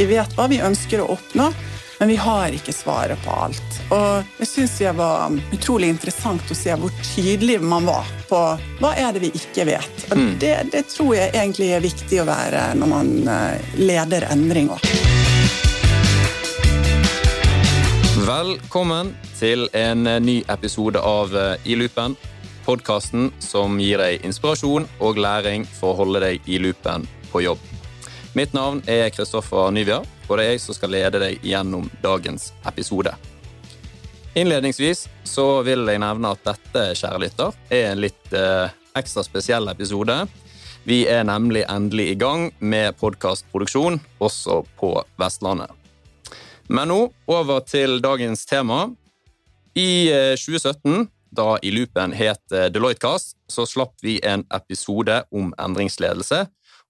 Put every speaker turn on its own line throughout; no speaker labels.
Vi vet hva vi ønsker å oppnå, men vi har ikke svaret på alt. Og jeg syns det var utrolig interessant å se hvor tydelig man var på hva er det vi ikke vet. Og mm. det, det tror jeg egentlig er viktig å være når man eh, leder endringer.
Velkommen til en ny episode av eh, I loopen. Podkasten som gir deg inspirasjon og læring for å holde deg i loopen på jobb. Mitt navn er Kristoffer Nyvia, og det er jeg som skal lede deg gjennom dagens episode. Innledningsvis så vil jeg nevne at dette, kjære lytter, er en litt eh, ekstra spesiell episode. Vi er nemlig endelig i gang med podkastproduksjon også på Vestlandet. Men nå over til dagens tema. I 2017, eh, da I Loopen het eh, Deloitte-cast, så slapp vi en episode om endringsledelse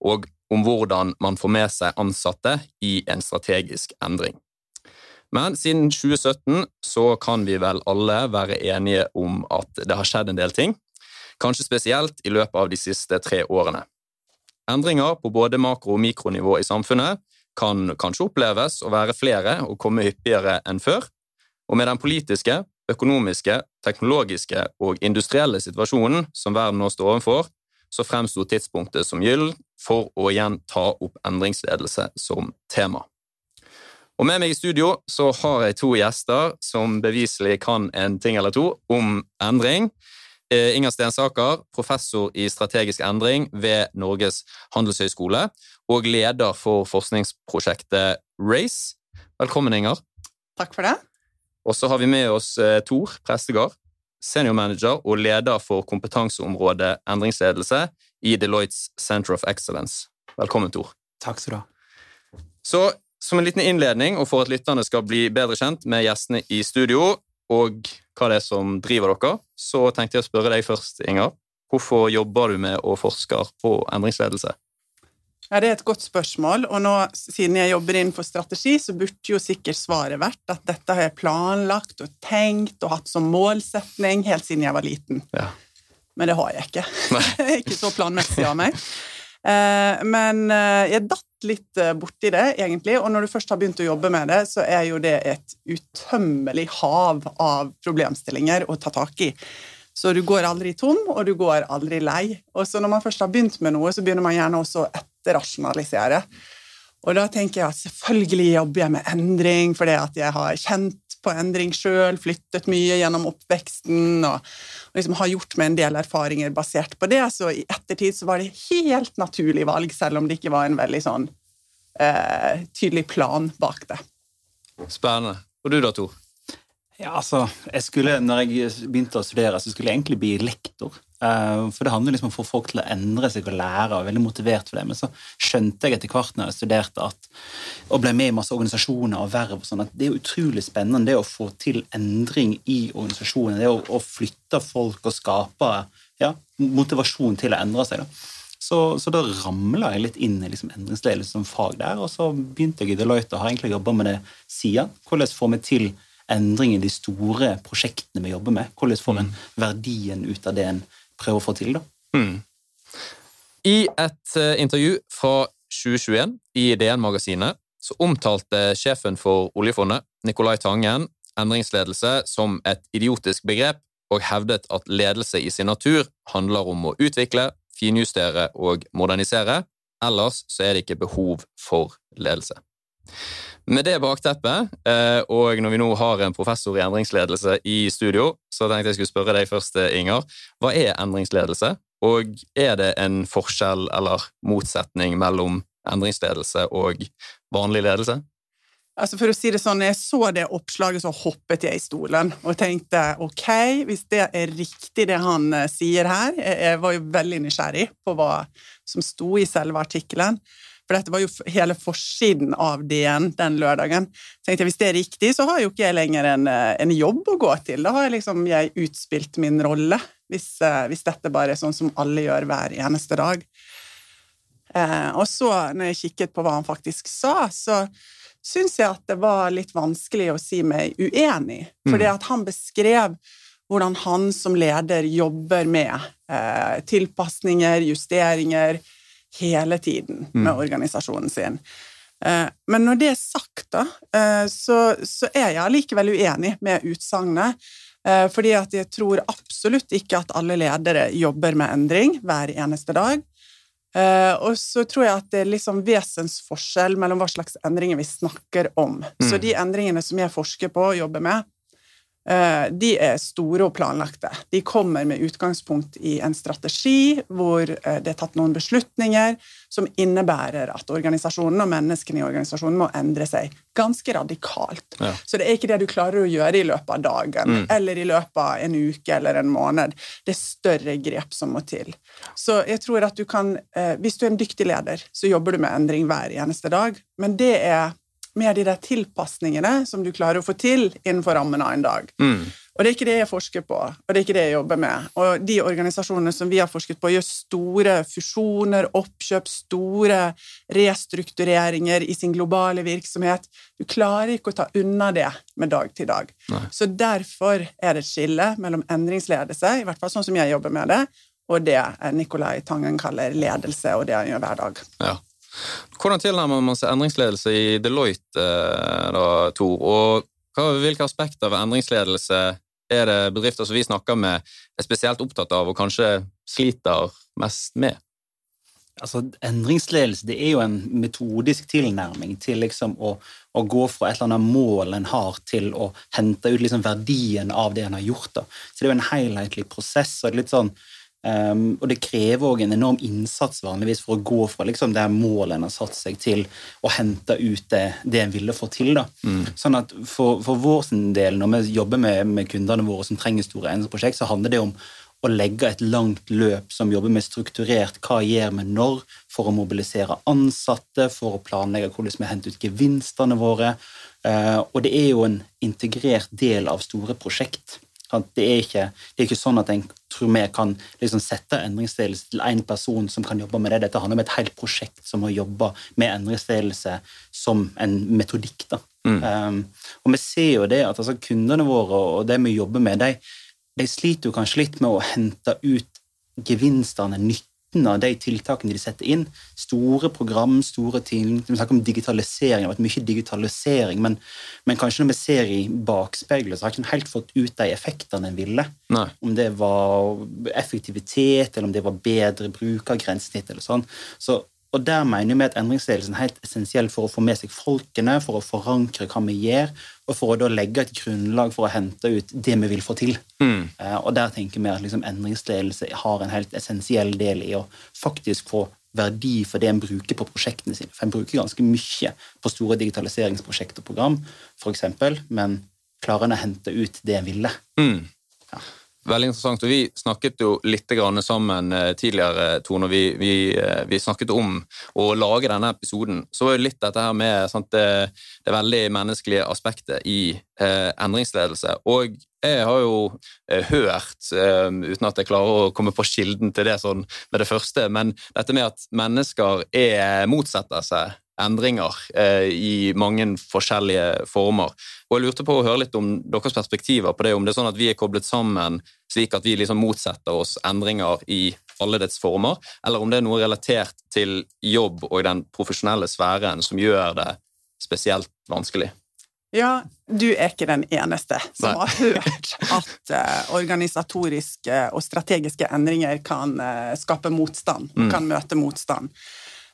og om hvordan man får med seg ansatte i en strategisk endring. Men siden 2017 så kan vi vel alle være enige om at det har skjedd en del ting, kanskje spesielt i løpet av de siste tre årene. Endringer på både makro- og mikronivå i samfunnet kan kanskje oppleves å være flere og komme hyppigere enn før, og med den politiske, økonomiske, teknologiske og industrielle situasjonen som verden nå står overfor, så fremsto tidspunktet som gyllen for å igjen ta opp endringsledelse som tema. Og Med meg i studio så har jeg to gjester som beviselig kan en ting eller to om endring. Eh, Inger Stensaker, professor i strategisk endring ved Norges handelshøyskole og leder for forskningsprosjektet RACE. Velkommen, Inger.
Takk for det.
Og så har vi med oss eh, Tor Prestegard, seniormanager og leder for kompetanseområdet endringsledelse i Deloittes Center of Excellence. Velkommen, Tor.
Takk skal du ha.
Så som en liten innledning, og for at lytterne skal bli bedre kjent med gjestene i studio, og hva det er som driver dere, så tenkte jeg å spørre deg først, Inger. Hvorfor jobber du med og forsker på endringsledelse?
Ja, Det er et godt spørsmål, og nå, siden jeg jobber innenfor strategi, så burde jo sikkert svaret vært at dette har jeg planlagt og tenkt og hatt som målsetning helt siden jeg var liten. Ja. Men det har jeg ikke. ikke så planmessig av meg. Eh, men eh, jeg datt litt eh, borti det, egentlig, og når du først har begynt å jobbe med det, så er jo det et utømmelig hav av problemstillinger å ta tak i. Så du går aldri tom, og du går aldri lei. Og så når man først har begynt med noe, så begynner man gjerne også å etterrasjonalisere. Og da tenker jeg at selvfølgelig jobber jeg med endring fordi at jeg har kjent på endring sjøl, flyttet mye gjennom oppveksten og, og liksom har gjort meg en del erfaringer basert på det. Så i ettertid så var det helt naturlig valg, selv om det ikke var en veldig sånn eh, tydelig plan bak det.
Spennende. Og du da, Tor?
Ja, altså, jeg skulle, når jeg begynte å studere, så skulle jeg egentlig bli lektor. Uh, for det handler liksom om å få folk til å endre seg og lære. og veldig motivert for det, Men så skjønte jeg etter hvert når jeg studerte at, og ble med i masse organisasjoner og verv, og sånn, at det er utrolig spennende det å få til endring i organisasjonen. Det å, å flytte folk og skape ja, motivasjon til å endre seg. da. Så, så, da ramla jeg litt inn i liksom endringsledelse som fag der, og så begynte jeg i Deloitte og har egentlig jobba med det siden. Hvordan får vi til endring i de store prosjektene vi jobber med. Hvordan får en mm. verdien ut av det en prøver å få til? da? Mm.
I et uh, intervju fra 2021 i DN-magasinet så omtalte sjefen for oljefondet, Nicolai Tangen, endringsledelse som et idiotisk begrep, og hevdet at ledelse i sin natur handler om å utvikle, finjustere og modernisere. Ellers så er det ikke behov for ledelse. Med det bakteppet, eh, og når vi nå har en professor i endringsledelse i studio, så tenkte jeg skulle spørre deg først, eh, Inger. Hva er endringsledelse, og er det en forskjell eller motsetning mellom endringsledelse og vanlig ledelse?
Altså for å si det sånn, Jeg så det oppslaget, så hoppet jeg i stolen og tenkte ok, hvis det er riktig det han eh, sier her Jeg var jo veldig nysgjerrig på hva som sto i selve artikkelen. For dette var jo hele forsiden av DN den lørdagen. Så tenkte jeg, Hvis det er riktig, så har jo ikke jeg lenger en, eh, en jobb å gå til. Da har jeg liksom jeg utspilt min rolle, hvis, eh, hvis, dette bare er sånn som alle gjør hver eneste dag. Eh, og så, når jeg kikket på hva han faktisk sa, så syns jeg at det var litt vanskelig å si meg uenig. Fordi det at han beskrev hvordan han som leder jobber med eh, tilpasninger, justeringer, hele tiden med mm. organisasjonen sin. Men når det er sagt, da, så, så er jeg allikevel uenig med utsagnet. Fordi at jeg tror absolutt ikke at alle ledere jobber med endring hver eneste dag. Og så tror jeg at det er liksom vesensforskjell mellom hva slags endringer vi snakker om. Mm. Så de endringene som jeg forsker på og jobber med, Eh, de er store og planlagte. De kommer med utgangspunkt i en strategi hvor eh, det er tatt noen beslutninger som innebærer at organisasjonen og menneskene i organisasjonen må endre seg ganske radikalt. Ja. Så det er ikke det du klarer å gjøre i løpet av dagen mm. eller i løpet av en uke eller en måned. Det er større grep som må til. Så jeg tror at du kan, eh, Hvis du er en dyktig leder, så jobber du med endring hver eneste dag, men det er med de der tilpasningene som du klarer å få til innenfor rammen av en dag. Mm. Og Det er ikke det jeg forsker på, og det er ikke det jeg jobber med. Og De organisasjonene som vi har forsket på, gjør store fusjoner, oppkjøp, store restruktureringer i sin globale virksomhet. Du klarer ikke å ta unna det med dag til dag. Nei. Så Derfor er det et skille mellom endringsledelse, i hvert fall sånn som jeg jobber med det, og det Nicolai Tangen kaller ledelse, og det han gjør hver dag.
Ja. Hvordan tilnærmer man seg endringsledelse i Deloitte, eh, da, Tor? Og hvilke aspekter ved endringsledelse er det bedrifter som vi snakker med, er spesielt opptatt av og kanskje sliter mest med?
Altså, Endringsledelse det er jo en metodisk tilnærming til liksom å, å, gå fra et eller annet mål en har, til å hente ut liksom verdien av det en har gjort. Da. Så Det er jo en helhetlig prosess. og litt sånn Um, og det krever òg en enorm innsats vanligvis for å gå fra liksom, det målet en har satt seg, til å hente ut det, det en ville få til. Mm. Sånn at For, for vår del, når vi jobber med, med, kundene våre som trenger store endringsprosjekt, så handler det om å legge et langt løp som jobber med strukturert hva gjør vi når, for å mobilisere ansatte, for å planlegge hvordan vi henter ut gevinstene våre. Uh, og det er jo en integrert del av store prosjekt. Det er, ikke, det er ikke sånn at en tror vi kan liksom sette endringsledelse til én person som kan jobbe med det. Dette handler om et helt prosjekt som har jobba med endringsledelse som en metodikk. Mm. Um, og vi ser jo det at altså, kundene våre og det vi jobber med, de, de sliter jo kanskje litt med å hente ut gevinstene, nytt nytten av de tiltakene de setter inn. Store program, store ting. Vi snakker om digitalisering. Det har vært mye digitalisering, men, men, kanskje når vi ser i bakspeilet, så har ikke helt fått ut de effektene en ville. Nei. Om det var effektivitet, eller om det var bedre brukergrensesnitt eller sånn. Så og Der mener vi at endringsledelsen er helt essensiell for å få med seg folkene, for å forankre hva vi gjør, og for å da legge et grunnlag for å hente ut det vi vil få til. Mm. Uh, og Der tenker vi at liksom endringsledelse har en helt essensiell del i å faktisk få verdi for det en bruker på prosjektene sine. For en bruker ganske mye på store digitaliseringsprosjekter og program, f.eks., men klarer en å hente ut det en ville. Mm.
Ja. Veldig interessant. og Vi snakket jo litt sammen eh, tidligere, Tone, og vi, vi, eh, vi, snakket om å lage denne episoden. Så var det litt dette her med sant, det, det, veldig menneskelige aspektet i eh, endringsledelse. Og jeg har jo eh, hørt, eh, uten at jeg klarer å komme på kilden til det sånn med det første, men dette med at mennesker er, motsetter seg endringer eh, i mange forskjellige former. Og Jeg lurte på å høre litt om deres perspektiver på det, om det er sånn at vi er koblet sammen slik at vi liksom motsetter oss endringer i alle dets former, eller om det er noe relatert til jobb og den profesjonelle sfæren som gjør det spesielt vanskelig.
Ja, du er ikke den eneste som Nei. har hørt at uh, organisatoriske og strategiske endringer kan uh, skape motstand, mm. kan møte motstand.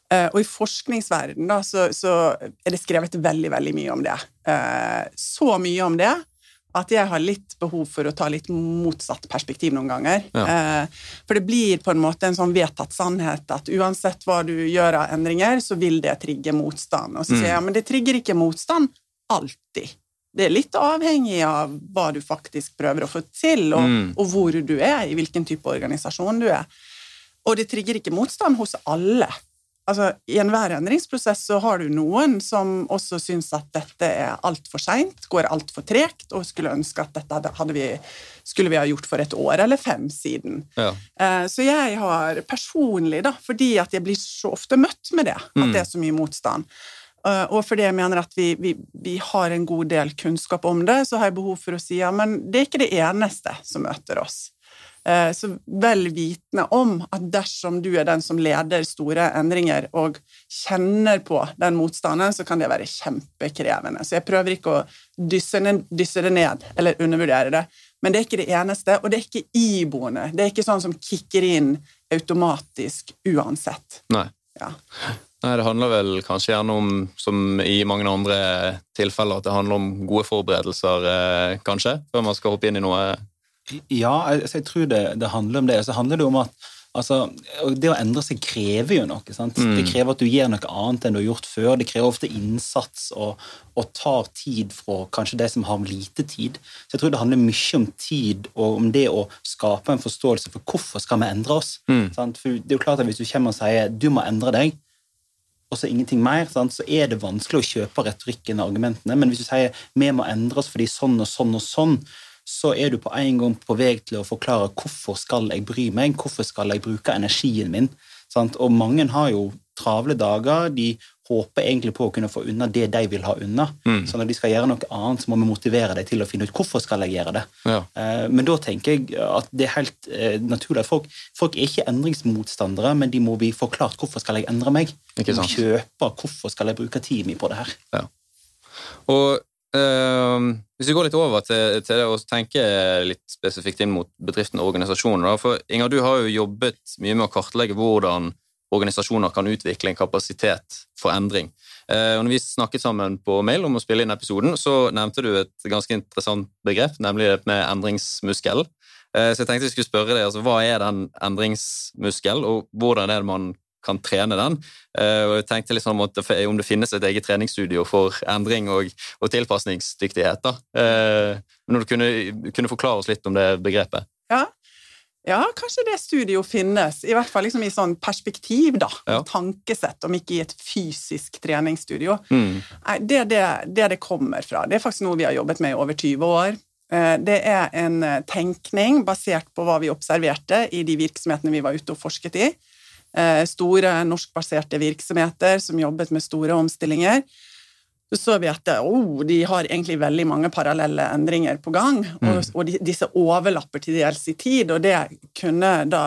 Uh, og i forskningsverdenen da, så, så, er det skrevet veldig, veldig mye om det. Uh, så mye om det at jeg har litt behov for å ta litt motsatt perspektiv noen ganger. Ja. Uh, for det blir på en måte en sånn vedtatt sannhet at uansett hva du gjør av endringer, så vil det trigge motstand. Og så mm. sier jeg men det trigger ikke motstand alltid. Det er litt avhengig av hva du faktisk prøver å få til, og, mm. og hvor du er, i hvilken type organisasjon du er. Og det trigger ikke motstand hos alle altså, I enhver endringsprosess så har du noen som også syns at dette er altfor seint, går altfor tregt, og skulle ønske at dette hadde vi, skulle vi ha gjort for et år eller fem siden. Ja. Eh, så jeg har personlig, da, fordi at jeg blir så ofte møtt med det, at mm. det er så mye motstand, eh, og fordi jeg mener at vi, vi, vi, har en god del kunnskap om det, så har jeg behov for å si ja, men det er ikke det eneste som møter oss. Eh, så vel vitende om at dersom du er den som leder store endringer og kjenner på den motstanden, så kan det være kjempekrevende. Så jeg prøver ikke å dysse, det ned eller undervurdere det. Men det er ikke det eneste, og det er ikke iboende. Det er ikke sånn som kicker inn automatisk uansett.
Nei.
Ja.
Nei, Det handler vel kanskje gjerne om, som i mange andre tilfeller, at det handler om gode forberedelser, eh, kanskje, før man skal hoppe inn i noe
ja, altså jeg tror det, det, handler om det. Så handler det om at altså, Det å endre seg krever jo noe. sant? Mm. Det krever at du gjør noe annet enn du har gjort før. Det krever ofte innsats og, og tar tid fra kanskje det som har lite tid. Så jeg tror det handler mye om tid og om det å skape en forståelse for hvorfor skal vi endre oss. Mm. For det er jo klart at Hvis du kommer og sier du må endre deg, og så ingenting mer, sant? så er det vanskelig å kjøpe retorikken og argumentene. Men hvis du sier vi må endre oss fordi sånn og sånn og sånn, så er du på en gang på vei til å forklare hvorfor skal jeg bry meg, hvorfor skal jeg bruke energien min. Sant? Og mange har jo travle dager. De håper egentlig på å kunne få unna det de vil ha unna. Mm. Så når de skal gjøre noe annet, så må vi motivere dem til å finne ut hvorfor skal jeg gjøre det. Ja. Eh, men da tenker jeg at det er helt eh, naturlig at folk, folk er ikke endringsmotstandere, men de må bli forklart hvorfor skal jeg endre meg. De må kjøpe hvorfor skal jeg bruke tiden min på det her.
Ja. Og Uh, hvis vi går litt over til, til, det å tenke litt spesifikt inn mot bedriften og organisasjonen. For Inger, du har jo jobbet mye med å kartlegge hvordan organisasjoner kan utvikle en kapasitet for endring. Uh, og når vi snakket sammen på mail om å spille inn episoden, så nevnte du et ganske interessant begrep, nemlig det med endringsmuskel. Uh, så jeg tenkte vi skulle spørre deg, altså, Hva er den endringsmuskel, og hvordan er det man kan trene den. Eh, og jeg tenkte liksom om det finnes et eget treningsstudio for endring og, og tilpasningsdyktighet. da. Eh, men du kunne, kunne forklare oss litt om det begrepet?
Ja, ja, kanskje det studio finnes, i hvert fall liksom i sånn perspektiv, da. Ja. Tankesett, om ikke i et fysisk treningsstudio. Mm. Nei, det det, det, det kommer fra. Det er faktisk noe vi har jobbet med i over 20 år. Eh, det er en tenkning basert på hva vi observerte i de virksomhetene vi var ute og forsket i. Eh, store norskbaserte virksomheter som jobbet med store omstillinger. Så så vi at oh, de har egentlig veldig mange parallelle endringer på gang, mm. og, og de, disse overlapper til dels i tid, og det kunne da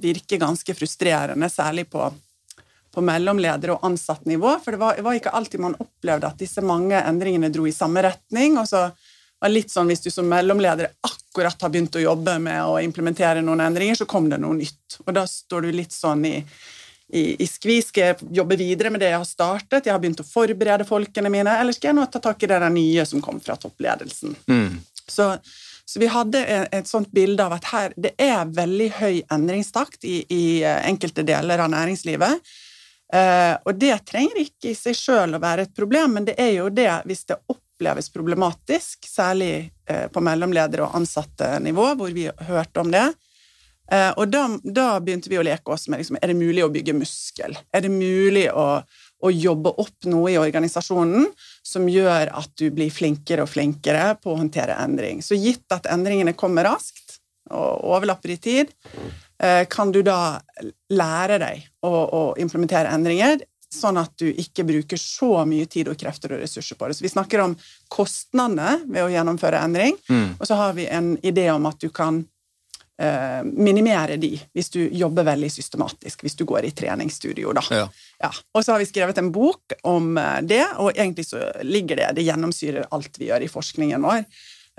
virke ganske frustrerende, særlig på, på mellomleder- og ansattnivå, for det var, var, ikke alltid man opplevde at disse mange endringene dro i samme retning, og så var litt sånn Hvis du som mellomleder akkurat har begynt å jobbe med å implementere noen endringer, så kom det noe nytt. Og da står du litt sånn i, i, i skvis. Skal jeg jobbe videre med det jeg har startet? Jeg har begynt å forberede folkene mine, eller skal jeg nå ta tak i det nye som kom fra toppledelsen? Mm. Så, så, vi hadde et, et, sånt bilde av at her, det er veldig høy endringstakt i, i enkelte deler av næringslivet. Uh, og det trenger ikke i seg sjøl å være et problem, men det er jo det hvis det opp oppleves problematisk, særlig eh, på mellomleder- og ansatte-nivå, hvor vi hørte om det. Eh, og da, da, begynte vi å leke oss med liksom, er det mulig å bygge muskel. Er det mulig å, å, jobbe opp noe i organisasjonen som gjør at du blir flinkere og flinkere på å håndtere endring. Så gitt at endringene kommer raskt og overlapper i tid, eh, kan du da lære deg å, å implementere endringer sånn at du ikke bruker så mye tid og krefter og ressurser på det. Så vi snakker om kostnadene ved å gjennomføre endring, mm. og så har vi en idé om at du kan eh, minimere de hvis du jobber veldig systematisk, hvis du går i treningsstudio, da. Ja. Ja. Og så har vi skrevet en bok om eh, det, og egentlig så ligger det Det gjennomsyrer alt vi gjør i forskningen vår.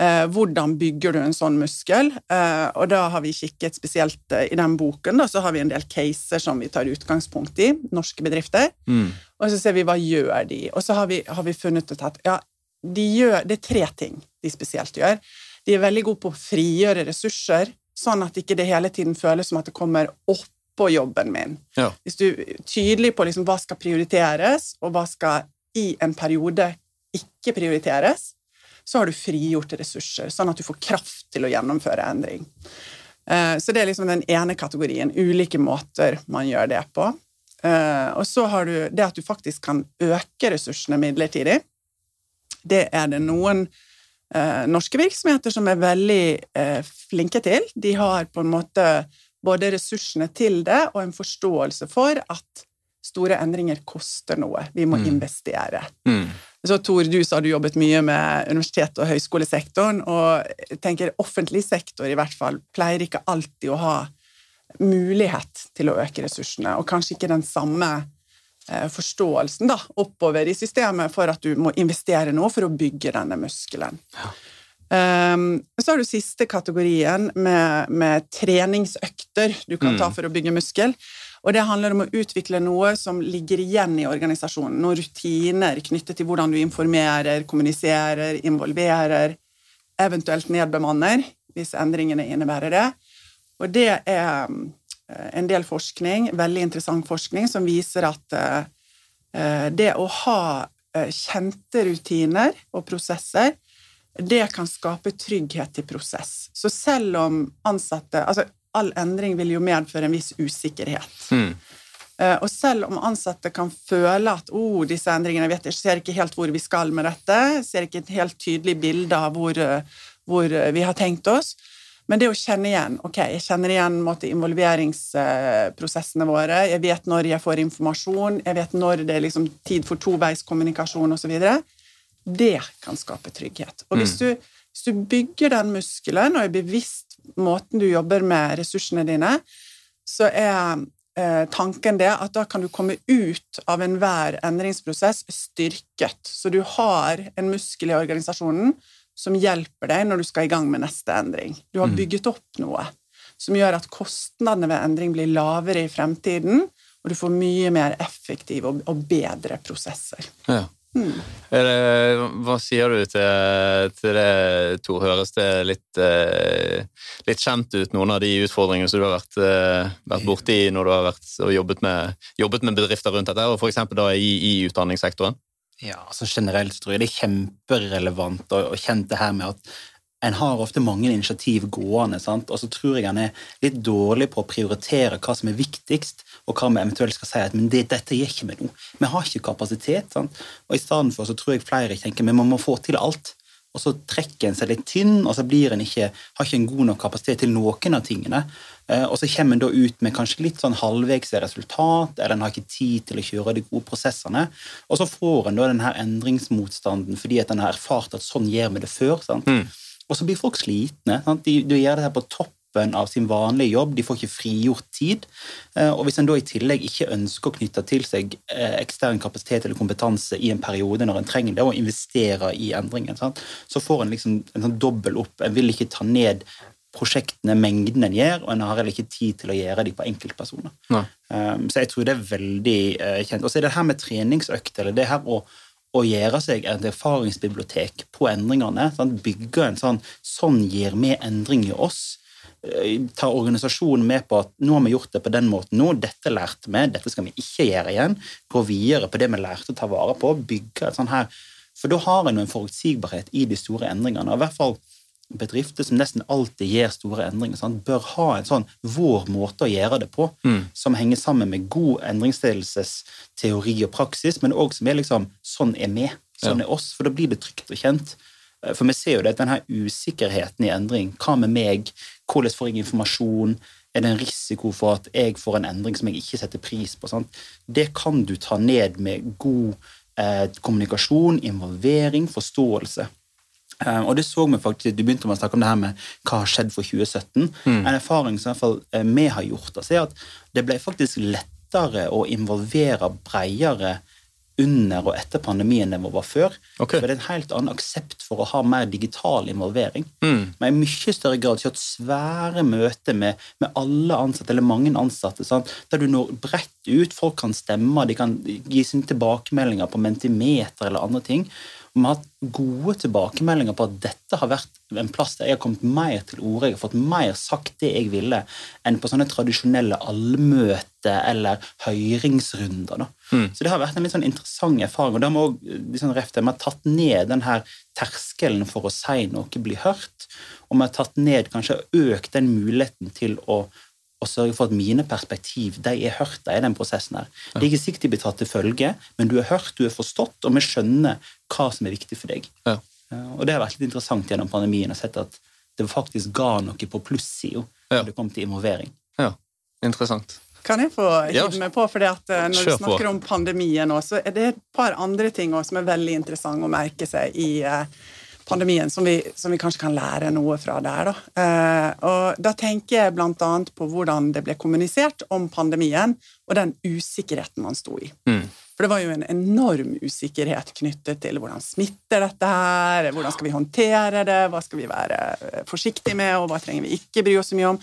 Eh, hvordan bygger du en sånn muskel? Eh, og da har vi kikket spesielt eh, i den boken, da, så har vi en del caser som vi tar utgangspunkt i, norske bedrifter. Mm. Og så ser vi hva gjør de Og så har vi, har vi funnet ut at ja, de gjør, det er tre ting de spesielt gjør. De er veldig gode på å frigjøre ressurser, sånn at ikke det hele tiden føles som at det kommer opp på jobben min. Ja. Hvis du er tydelig på liksom hva skal prioriteres, og hva skal i en periode ikke prioriteres, så har du frigjort ressurser, sånn at du får kraft til å gjennomføre endring. Eh, så det er liksom den ene kategorien. Ulike måter man gjør det på. Eh, og så har du det at du faktisk kan øke ressursene midlertidig. Det er det noen eh, norske virksomheter som er veldig flinke til. De har på en måte både ressursene til det og en forståelse for at store endringer koster noe. Vi må mm. investere. Mm. Så Tor, du sa du jobbet mye med universitet- og høyskolesektoren, og jeg tenker offentlig sektor i hvert fall pleier ikke alltid å ha mulighet til å øke ressursene, og kanskje ikke den samme eh, forståelsen da, oppover i systemet for at du må investere nå for å bygge denne muskelen. Ja. Um, så har du siste kategorien med, med, treningsøkter du kan ta mm. for å bygge muskel. Og det handler om å utvikle noe som ligger igjen i organisasjonen. Noen rutiner knyttet til hvordan du informerer, kommuniserer, involverer, eventuelt nedbemanner, hvis endringene innebærer det. Og det er eh, en del forskning, veldig interessant forskning, som viser at eh, det å ha eh, kjente rutiner og prosesser det kan skape trygghet i prosess. Så selv om ansatte altså all endring vil jo medføre en viss usikkerhet. Mm. Uh, og selv om ansatte kan føle at oh, disse endringene vet jeg ser ikke helt hvor vi skal med dette, ser ikke et helt tydelig bilde av hvor, hvor vi har tenkt oss, men det å kjenne igjen ok, Jeg kjenner igjen måte, involveringsprosessene våre. Jeg vet når jeg får informasjon, jeg vet når det er liksom tid for toveiskommunikasjon osv. Det kan skape trygghet. Og hvis mm. du, hvis du bygger den muskelen og er bevisst måten du jobber med ressursene dine, så er eh, tanken det at da kan du komme ut av enhver endringsprosess styrket. Så du har en muskel i organisasjonen som hjelper deg når du skal i gang med neste endring. Du har mm. bygget opp noe som gjør at kostnadene ved endring blir lavere i fremtiden, og du får mye mer effektive og bedre prosesser.
Ja. Mm. hva sier du til, til, det, Tor? Høres det litt, eh, litt, kjent ut, noen av de utfordringene som du har vært, eh, vært borti når du har vært, jobbet med, jobbet med bedrifter rundt dette, og f.eks. i, i utdanningssektoren?
Ja, altså Generelt tror jeg det er kjemperelevant og, og kjent det her med at en har ofte mange initiativ gående, sant? og så tror jeg han er litt dårlig på å prioritere hva som er viktigst, og hva vi eventuelt skal si at men det, dette gir ikke vi nå. Vi har ikke kapasitet. Sant? Og i stedet for så tror jeg flere tenker men man må få til alt. Og så trekker en seg litt tynn, og så blir en ikke, har ikke en god nok kapasitet til noen av tingene. Eh, og så kommer en da ut med kanskje litt sånn halvveis resultat, eller en har ikke tid til å kjøre de gode prosessene. Og så får en da den her endringsmotstanden fordi at en har erfart at sånn gjør vi det før. sant? Mm. Og så blir folk slitne. De, de, gjør det på toppen av sin vanlige jobb, de får ikke frigjort tid. Eh, og hvis en da i tillegg ikke ønsker å knytte til seg eh, ekstern kapasitet eller kompetanse i en periode når en trenger det, og investere i endringen, så får en liksom en sånn dobbel opp. En vil ikke ta ned prosjektene, mengden en gjør, og en har heller ikke tid til å gjøre de på enkeltpersoner. Um, så jeg tror det er veldig uh, kjent. Og så er det her med treningsøkt, eller det her å å gjøre seg et erfaringsbibliotek på endringene. Sant? Bygge en sånn Sånn gir vi endring i oss. Eh, ta organisasjonen med på at nå har vi gjort det på den måten nå, dette lærte vi, dette skal vi ikke gjøre igjen. Gå videre på det vi lærte å ta vare på. bygge et sånt her, For da har en en forutsigbarhet i de store endringene. og i hvert fall bedrifter som nesten alltid gjør store endringer, sant? bør ha en sånn vår måte å gjøre det på, mm. som henger sammen med god endringsledelsesteori og praksis, men òg som er liksom sånn er vi, sånn ja. er oss, for da blir det trygt og kjent. Eh, for vi ser jo det, denne usikkerheten i endring. Hva med meg? Hvordan får jeg informasjon? Er det en risiko for at jeg får en endring som jeg ikke setter pris på? Sant? Det kan du ta ned med god eh, kommunikasjon, involvering, forståelse. Uh, og det så vi faktisk, Du begynte med å snakke om det her med hva har skjedd for 2017. Mm. En erfaring som i hvert fall uh, vi har gjort, altså, er at det ble faktisk lettere å involvere bredere under og etter pandemien enn det var før. Okay. For det er en helt annen aksept for å ha mer digital involvering. Mm. Men i mye større grad kjørt svære møter med, med, alle ansatte, eller mange ansatte, sant? der du når bredt ut. Folk kan stemme, de kan gi sine tilbakemeldinger på mentimeter eller andre ting. Vi har hatt gode tilbakemeldinger på at dette har vært en plass der jeg har kommet mer til orde, jeg har fått mer sagt det jeg ville, enn på sånne tradisjonelle allmøte- eller høringsrunder. Mm. Så det har vært en litt sånn interessant erfaring. og da må liksom, Vi har tatt ned den her terskelen for å si noe bli hørt, og vi har tatt ned, kanskje økt den muligheten til å og sørge for at mine perspektiv de er hørt i den prosessen. her. Det er ikke sikkert de blir tatt til følge, men du er hørt, du er forstått, og vi skjønner hva som er viktig for deg. Ja. Og det har vært litt interessant gjennom pandemien å sett at det faktisk ga noe på plussida ja. når det kom til involvering.
Ja, interessant.
Kan jeg få hive meg på? For når du snakker om pandemien nå, så er det et par andre ting også som er veldig interessante å merke seg i pandemien, som vi, som vi, kanskje kan lære noe fra der. Da. Eh, og da tenker jeg bl.a. på hvordan det ble kommunisert om pandemien, og den usikkerheten man sto i. Mm. For det var jo en enorm usikkerhet knyttet til hvordan smitter dette her, hvordan skal vi håndtere det, hva skal vi være forsiktige med, og hva trenger vi ikke bry oss så mye om.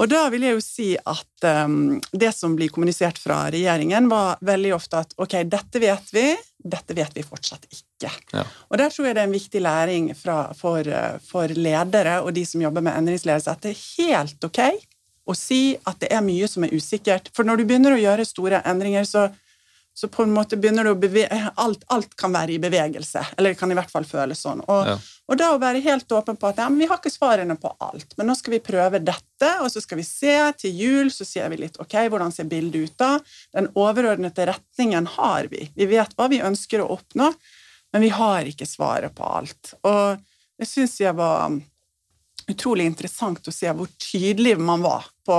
Og da vil jeg jo si at um, det som blir kommunisert fra regjeringen, var veldig ofte at ok, dette vet vi, dette vet vi fortsatt ikke. Ja. Og der tror jeg det er en viktig læring fra, for, for, ledere og de som jobber med endringsledelse, at det er helt ok å si at det er mye som er usikkert. For når du begynner å gjøre store endringer, så så på en måte begynner du å bevege alt, alt, kan være i bevegelse, eller det kan i hvert fall føles sånn. Og, ja. og da å være helt åpen på at ja, vi har ikke svarene på alt, men nå skal vi prøve dette, og så skal vi se. Til jul så ser vi litt ok, hvordan ser bildet ut da? Den overordnede retningen har vi. Vi vet hva vi ønsker å oppnå, men vi har ikke svaret på alt. Og det syns jeg var utrolig interessant å se hvor tydelig man var på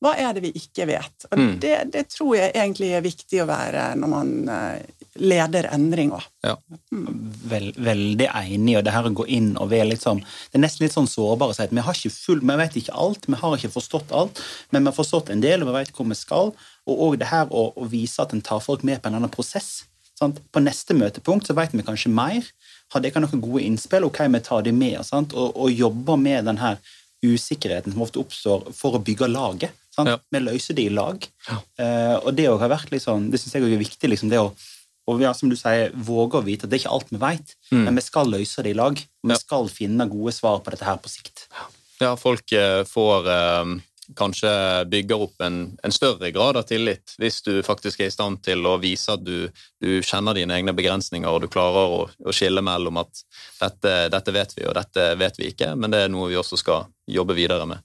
hva er det vi ikke vet? Og mm. det, det, tror jeg egentlig er viktig å være når man eh, leder endring òg. Ja.
Mm. Vel, veldig enig, og det her å gå inn og være sånn Det er nesten litt sånn sårbar å si at vi har ikke full, vi vet ikke alt, vi har ikke forstått alt, men vi har forstått en del, og vi vet hvor vi skal. Og òg det her å, å, vise at en tar folk med på en annen prosess. Sant? På neste møtepunkt så vet vi kanskje mer. Har dere noen gode innspill? Ok, vi tar de med, sant? Og, og jobber med den her usikkerheten som ofte oppstår for å bygge laget. Ja. Vi løser det i lag. Ja. Uh, og det har vært litt sånn, det syns jeg er viktig. Liksom, det å og vi har, som du sier, våge å vite at det er ikke alt vi vet, mm. men vi skal løse det i lag. Og vi ja. skal finne gode svar på dette her på sikt.
Ja, folk eh, får eh, kanskje bygger opp en, en, større grad av tillit hvis du faktisk er i stand til å vise at du, du kjenner dine egne begrensninger og du klarer å, å skille mellom at dette, dette, vet vi og dette vet vi ikke, men det er noe vi også skal jobbe videre med.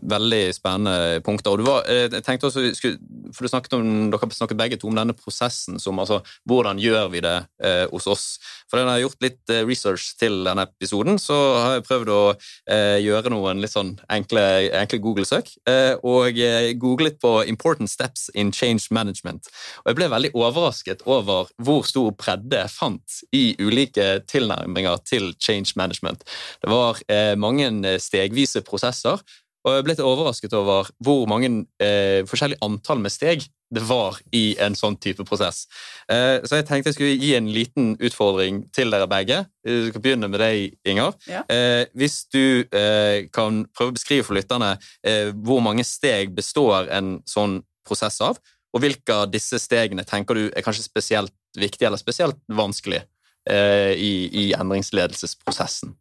Veldig spennende punkter. og du, var, eh, jeg tenkte også, for du snakket om, Dere snakket begge to om denne prosessen som altså, Hvordan gjør vi det eh, hos oss? For når jeg har gjort litt eh, research til denne episoden, så har jeg prøvd å eh, gjøre noen litt sånn enkle, enkle Google-søk. Eh, og googlet på 'important steps in change management'. Og jeg ble veldig overrasket over hvor stor bredde jeg fant i ulike tilnærminger til change management. Det var eh, mange stegvise prosesser og jeg ble litt overrasket over hvor mange eh, forskjellige antall med steg det var i en sånn type prosess. Eh, så jeg tenkte jeg skulle gi en liten utfordring til dere begge. Vi skal begynne med deg, Inger. Ja. Eh, hvis du eh, kan prøve å beskrive for lytterne eh, hvor mange steg består en sånn prosess av, og hvilke av disse stegene tenker du er kanskje spesielt viktige eller spesielt vanskelig eh, i, i endringsledelsesprosessen?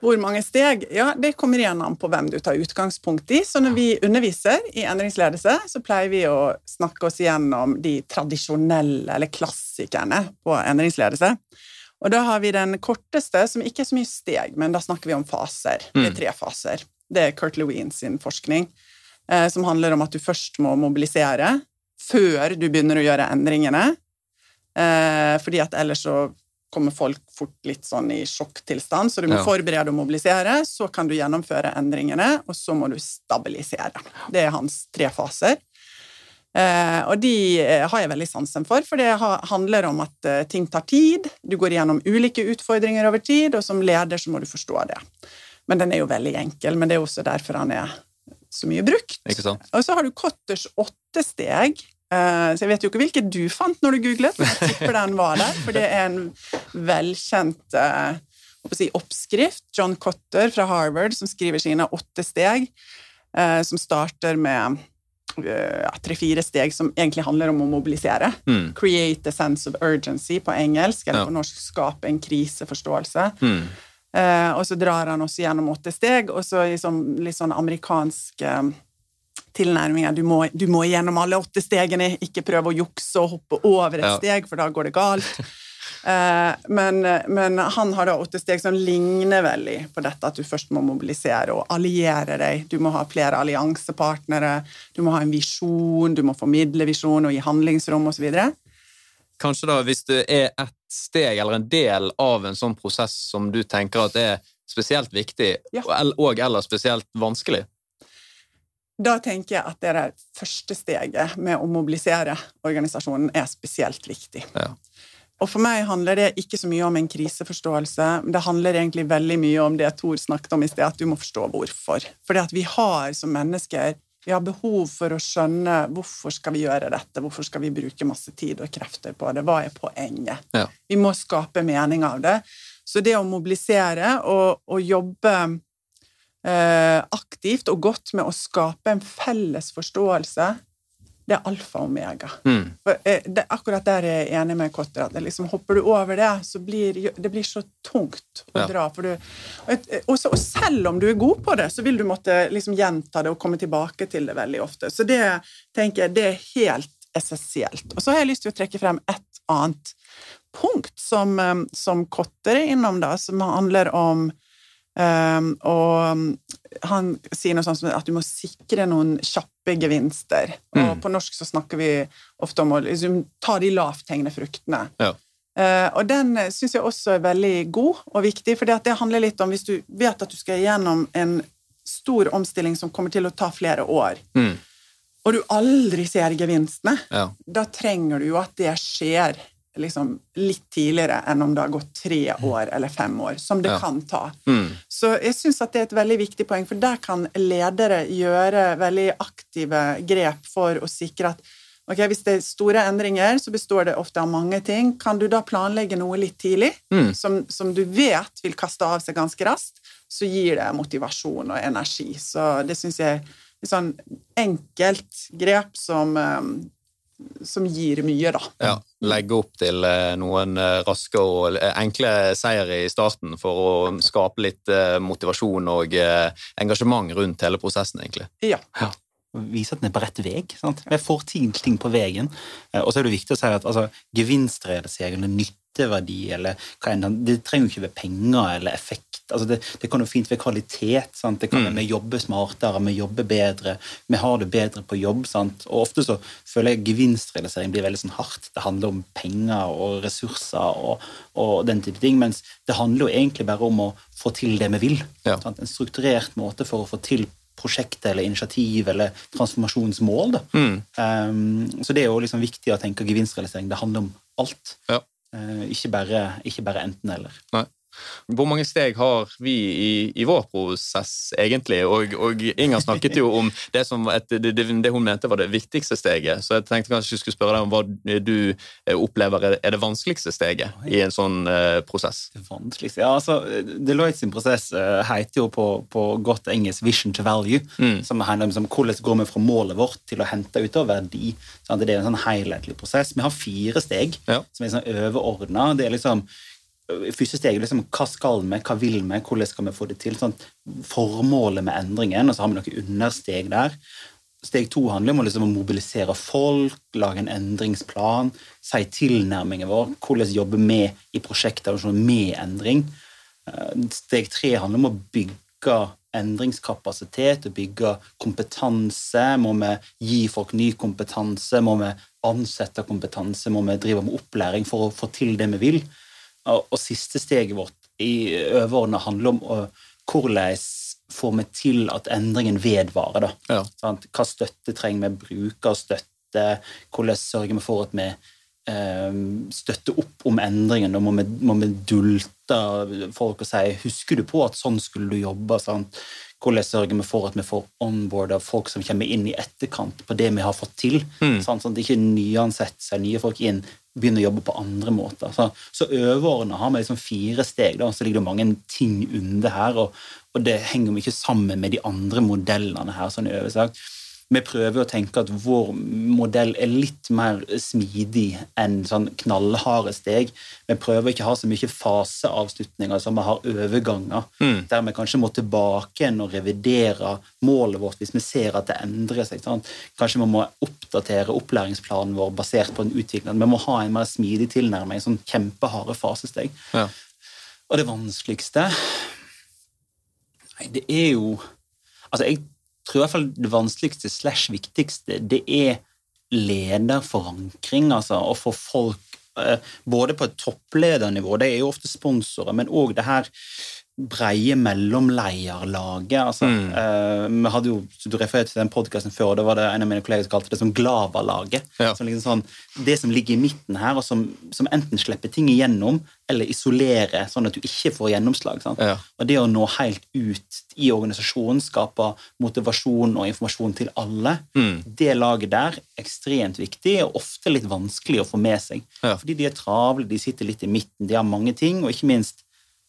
Hvor mange steg? Ja, Det kommer igjen an på hvem du tar utgangspunkt i. Så når vi underviser i endringsledelse, så pleier vi å snakke oss gjennom de tradisjonelle, eller klassikerne, på endringsledelse. Og da har vi den korteste, som ikke er så mye steg, men da snakker vi om faser. Det er mm. tre faser. Det er Kurt Lewin sin forskning, eh, som handler om at du først må mobilisere før du begynner å gjøre endringene. Eh, fordi at ellers så kommer folk fort litt sånn i sjokktilstand, så du må ja. forberede og mobilisere. Så kan du gjennomføre endringene, og så må du stabilisere. Det er hans tre faser. Eh, og de eh, har jeg veldig sansen for, for det handler om at eh, ting tar tid. Du går gjennom ulike utfordringer over tid, og som leder så må du forstå det. Men den er jo veldig enkel, men det er også derfor han er så mye brukt. Og så har du Cotters åtte steg, så jeg vet jo ikke hvilket du fant når du googlet, men jeg tipper den var der. For det er en velkjent uh, si, oppskrift. John Cotter fra Harvard som skriver sine åtte steg, uh, som starter med tre-fire steg som egentlig handler om å mobilisere. Mm. Create a sense of urgency på engelsk, eller på norsk skape en kriseforståelse. Mm. og så drar han også gjennom åtte steg, og så i sånn, litt sånn amerikansk tilnærminga. Du, du, må gjennom alle åtte stegene, ikke prøve å jukse og hoppe over et ja. steg, for da går det galt. Eh, men, men, han har da åtte steg som ligner veldig på dette at du først må mobilisere og alliere deg. Du må ha flere alliansepartnere, du må ha en visjon, du må formidle visjon og gi handlingsrom osv.
Kanskje da, hvis det er ett steg eller en del av en sånn prosess som du tenker at er spesielt viktig, ja. og eller spesielt vanskelig?
Da tenker jeg at det der første steget med å mobilisere organisasjonen er spesielt viktig. Ja. Og For meg handler det ikke så mye om en kriseforståelse. Det handler egentlig veldig mye om det Tor snakket om i sted, at du må forstå hvorfor. At vi har som mennesker vi har behov for å skjønne hvorfor skal vi gjøre dette, hvorfor skal vi bruke masse tid og krefter på det, hva er poenget? Ja. Vi må skape mening av det. Så det å mobilisere og, og jobbe aktivt og godt med å skape en felles forståelse det er alfa og omega. Mm. For, eh, det akkurat der jeg er enig med Kotter. at liksom, Hopper du over det, så blir det blir så tungt å ja. dra. Du, og, og, og, selv om du er god på det, så vil du måtte liksom gjenta det og komme tilbake til det veldig ofte. Så det tenker jeg, det er helt essensielt. Og så har jeg lyst til å trekke frem et annet punkt som, eh, som Kotter er innom, da, som handler om Um, og han sier noe sånt som at du må sikre noen kjappe gevinster. Mm. Og på norsk så snakker vi ofte om å liksom, ta de lavthengende fruktene. Ja. Uh, og den syns jeg også er veldig god og viktig, for det handler litt om hvis du vet at du skal gjennom en stor omstilling som kommer til å ta flere år, mm. og du aldri ser gevinstene, ja. da trenger du jo at det skjer liksom litt tidligere enn om det har gått tre år eller fem år, som det ja. kan ta. Mm. Så jeg syns at det er et veldig viktig poeng, for der kan ledere gjøre veldig aktive grep for å sikre at ok, hvis det er store endringer, så består det ofte av mange ting. Kan du da planlegge noe litt tidlig, mm. som, som, du vet vil kaste av seg ganske raskt, så gir det motivasjon og energi. Så det syns jeg er et sånn enkelt grep som um, som gir mye, da.
Ja, Legge opp til eh, noen eh, raske og eh, enkle seire i starten for å skape litt motivasjon og engasjement rundt hele prosessen, egentlig.
Ja. ja. Vise at den er på rett vei. Vi får til ting på veien. Og så er det viktig å si at altså, gevinstrealisering eller nytteverdi eller hva enn, det trenger jo ikke være penger eller effekt altså det, det, kan jo fint være kvalitet. Sant? Det kan være mm. Vi jobber smartere, vi jobber bedre, vi har det bedre på jobb. Sant? Og Ofte så føler jeg gevinstrealisering blir veldig sånn hardt. Det handler om penger og ressurser og, og, den type ting. Mens det handler jo egentlig bare om å få til det vi vil. Ja. En strukturert måte for å få til prosjekt eller initiativ eller transformasjonsmål. Mm. Um, så det er jo liksom viktig å tenke gevinstrealisering. Det handler om alt. Ja. Uh, ikke, bare, ikke bare enten-eller.
Nei. Hvor mange steg har vi i, i vår prosess, egentlig? Og, og, Inger snakket jo om det som et, det, det, hun mente var det viktigste steget. Så jeg tenkte kanskje jeg skulle spørre deg om hva du eh, opplever er det vanskeligste steget i en sånn uh, prosess?
Det vanskeligste? Ja, altså, Deloitte sin prosess uh, heter jo på, på, godt engelsk 'vision to value'. Mm. som handler om hvordan går vi fra målet vårt til å hente ut av verdi. Sånn, det er en sånn helhetlig prosess. Vi har fire steg ja. som er sånn overordna. Det er liksom første steg er liksom hva skal vi, hva vil vi, hvordan skal vi få det til? Sånn, formålet med endringen, og så har vi noen understeg der. Steg to handler om å liksom mobilisere folk, lage en endringsplan, si tilnærmingen vår, hvordan jobbe med i prosjekter sånn med endring. Eh, steg tre handler om å bygge endringskapasitet og bygge kompetanse. Må vi gi folk ny kompetanse? Må vi ansette kompetanse? Må vi drive med opplæring for å få til det vi vil? Og siste steget vårt i overordna handler om hvordan får vi til at endringen vedvarer. Ja. Hva støtte trenger vi? Brukerstøtte? Hvordan sørger vi for at vi eh, støtter opp om endringen? Da må vi, må vi dulte folk og si 'Husker du på at sånn skulle du jobbe?' Sant? Hvordan sørger vi for at vi får onboarda folk som kommer inn i etterkant på det vi har fått til? Mm. Sånn at ikke nyansetter seg nye folk inn begynner å jobbe på andre måter. Så, så overordna har vi liksom fire steg, da, så ligger det mange ting under her. Og, og det henger jo ikke sammen med de andre modellene her. sånn oversagt vi prøver å tenke at vår modell er litt mer smidig enn sånn knallharde steg. Vi prøver ikke å ha så mye faseavslutninger som vi har overganger, mm. der vi kanskje må tilbake igjen og revidere målet vårt hvis vi ser at det endrer seg. Sant? Kanskje vi må oppdatere opplæringsplanen vår basert på en utvikling. Vi må ha en mer smidig tilnærming, sånn kjempeharde fasesteg. Ja. Og det vanskeligste Nei, det er jo Altså, jeg tror i hvert fall det vanskeligste slash viktigste det er lederforankring. altså Å få folk eh, både på et toppledernivå, det er jo ofte sponsorer, men òg det her breie mellomleierlaget. Altså, mm. uh, vi hadde jo, Du refererte til den podkasten før, og det var det en av mine kolleger som kalte det som Glava-laget. Ja. Liksom sånn, det som ligger i midten her, og som, som, enten slipper ting igjennom eller isolerer, sånn at du ikke får gjennomslag. Ja. Og Det å nå helt ut i organisasjonen, skape motivasjon og informasjon til alle, mm. det laget der er ekstremt viktig og ofte litt vanskelig å få med seg. Ja. Fordi de er travle, de sitter litt i midten, de har mange ting, og ikke minst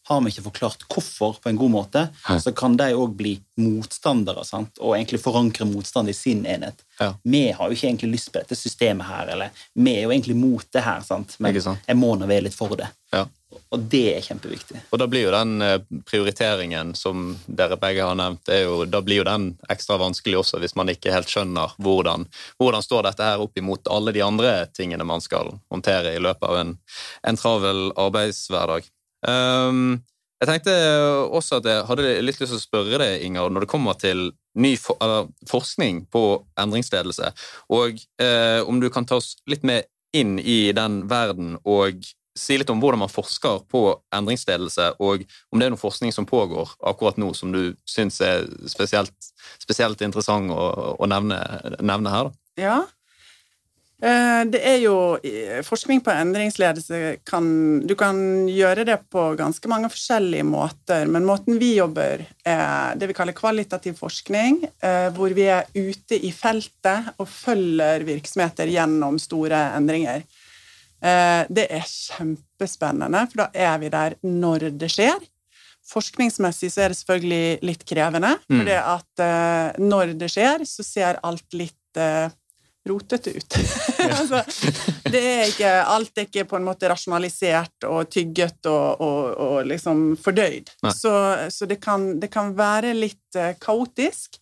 har vi ikke forklart hvorfor på en god måte, Hei. så kan de òg bli motstandere sant? og egentlig forankre motstand i sin enhet. Ja. Vi har jo ikke egentlig lyst på dette systemet her, eller vi er jo egentlig mot det her, sant? men sant? jeg må nå være litt for det. Ja. Og det er kjempeviktig.
Og da blir jo den eh, prioriteringen som dere begge har nevnt, jo, da blir jo den ekstra vanskelig også hvis man ikke helt skjønner hvordan, hvordan står dette her opp imot alle de andre tingene man skal håndtere i løpet av en, en travel arbeidshverdag. Um, jeg tenkte også at jeg hadde litt lyst til å spørre deg, Inger, når det kommer til ny for, eller, forskning på endringsledelse, og eh, om du kan ta oss litt med inn i den verden og si litt om hvordan man forsker på endringsledelse, og om det er noe forskning som pågår akkurat nå som du syns er spesielt, spesielt interessant å, å nevne, nevne, her. Da.
Ja, det er jo Forskning på endringsledelse kan Du kan gjøre det på ganske mange forskjellige måter, men måten vi jobber, er det vi kaller kvalitativ forskning, eh, hvor vi er ute i feltet og følger virksomheter gjennom store endringer. Eh, det er kjempespennende, for da er vi der når det skjer. Forskningsmessig så er det selvfølgelig litt krevende, for mm. det at når det skjer, så ser alt litt rotete ut. altså, det er ikke, alt er ikke på en måte rasjonalisert og tygget og, og, og liksom fordøyd. Så, så det, kan, det, kan, være litt uh, kaotisk.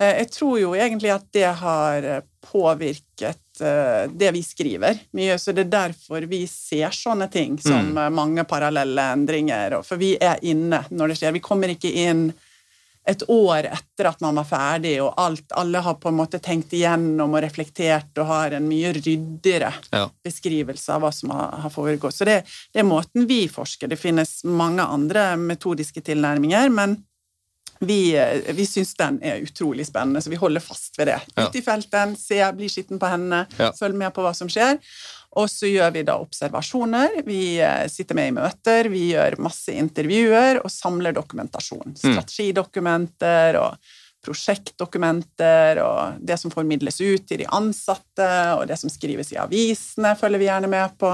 Uh, jeg tror jo egentlig at det har påvirket uh, det vi skriver mye, så det er derfor vi ser sånne ting som mm. mange parallelle endringer. For vi er inne når det skjer. Vi kommer ikke inn et år etter at man var ferdig, og alt, alle har på en måte tenkt igjennom og reflektert og har en mye ryddigere ja. beskrivelse av hva som har, har foregått. Så det, det, er måten vi forsker. Det finnes mange andre metodiske tilnærminger, men vi, vi syns den er utrolig spennende, så vi holder fast ved det. Ute i felten, se, bli skitten på hendene, ja. følg med på hva som skjer. Og så gjør vi da observasjoner, vi eh, sitter med i møter, vi gjør masse intervjuer og samler dokumentasjon. Mm. Strategidokumenter og prosjektdokumenter og det som formidles ut til de ansatte, og det som skrives i avisene, følger vi gjerne med på.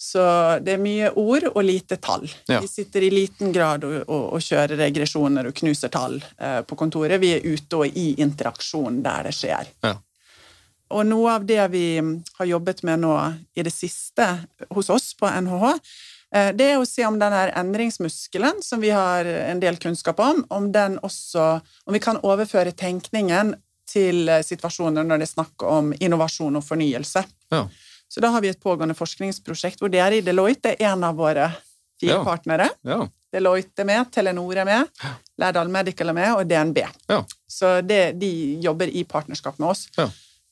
Så det er mye ord og lite tall. Ja. Vi sitter i liten grad og, og, og, kjører regresjoner og knuser tall eh, på kontoret. Vi er ute og i interaksjon der det skjer. Ja. Og noe av det vi har jobbet med nå i det siste hos oss på NHH, eh, det er å se om denne endringsmuskelen, som vi har en del kunnskap om, om den også Om vi kan overføre tenkningen til eh, situasjoner når det er snakk om innovasjon og fornyelse. Ja. Så da har vi et pågående forskningsprosjekt hvor det er i Deloitte, er en av våre fire ja. partnere. Ja. Deloitte er med, Telenor er med, Lærdal Medical er med, og DNB. Så det, de jobber i partnerskap med oss.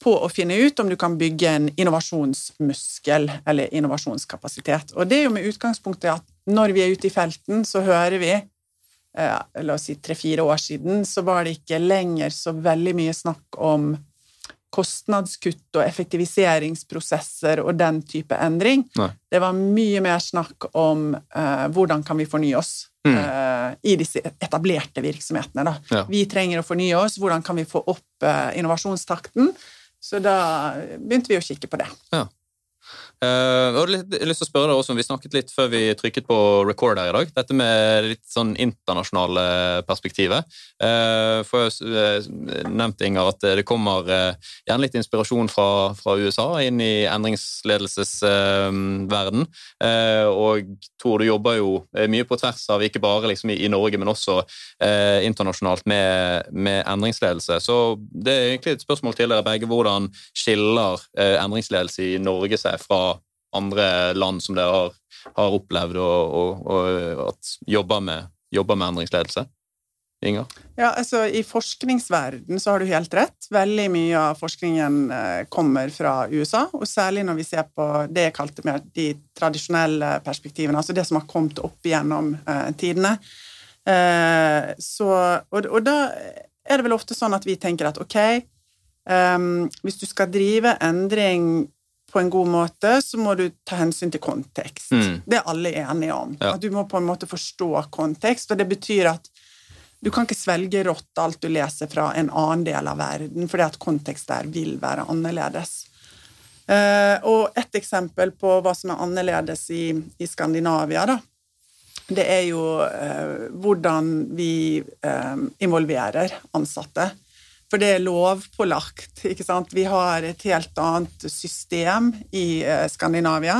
På å finne ut om du kan bygge en innovasjonsmuskel eller innovasjonskapasitet. Og det er jo med utgangspunktet at når vi er ute i felten, så hører vi eh, La oss si tre-fire år siden, så var det ikke lenger så veldig mye snakk om kostnadskutt og effektiviseringsprosesser og den type endring. Nei. Det var mye mer snakk om eh, hvordan kan vi fornye oss mm. eh, i disse etablerte virksomhetene. Ja. Vi trenger å fornye oss. Hvordan kan vi få opp eh, innovasjonstakten? Så da begynte vi å kikke på det. Ja.
Uh, jeg hadde lyst til å spørre deg også, Vi snakket litt før vi trykket på record her i dag. Dette med litt sånn internasjonale perspektivet. Uh, for jeg uh, nevnte, Inger, at det kommer uh, gjerne litt inspirasjon fra, fra USA inn i endringsledelsesverden. og Tor, du jobber jo mye på tvers av ikke bare liksom i, i Norge, men også internasjonalt med, med, endringsledelse. Så det er egentlig et spørsmål til dere begge. Hvordan skiller endringsledelse i Norge seg fra andre land som dere har, har opplevd og, og, og at jobber med, jobber med endringsledelse? Inger?
Ja, altså I forskningsverden så har du helt rett. Veldig mye av forskningen eh, kommer fra USA, og særlig når vi ser på det jeg kalte mer de tradisjonelle perspektivene, altså det som har kommet opp gjennom eh, tidene. Eh, så, og, og, da er det vel ofte sånn at vi tenker at ok, um, hvis du skal drive endring på en god måte, så må du ta hensyn til kontekst. Mm. Det er alle enige om. Ja. At du må på en måte forstå kontekst, og det betyr at du kan ikke svelge rått alt du leser fra en annen del av verden, fordi at kontekst der vil være annerledes. Uh, og et eksempel på hva som er annerledes i, i Skandinavia, da, det er jo uh, hvordan vi uh, involverer ansatte. For det er lovpålagt. ikke sant? Vi har et helt annet system i Skandinavia.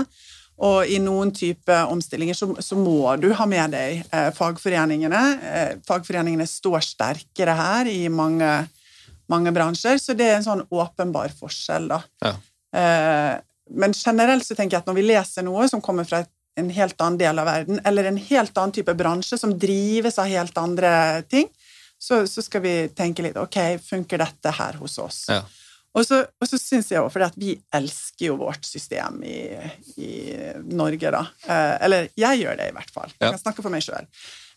Og i noen type omstillinger så, så, må du ha med deg eh, fagforeningene. Eh, fagforeningene står sterkere her i mange, mange, bransjer, så det er en sånn åpenbar forskjell, da. Ja. Eh, men generelt så tenker jeg at når vi leser noe som kommer fra en helt annen del av verden, eller en helt annen type bransje som drives av helt andre ting, så, så skal vi tenke litt Ok, funker dette her hos oss? Ja. Og så, og så syns jeg jo, fordi vi elsker jo vårt system i, i Norge, da. Eh, eller jeg gjør det, i hvert fall. Jeg kan snakke for meg sjøl.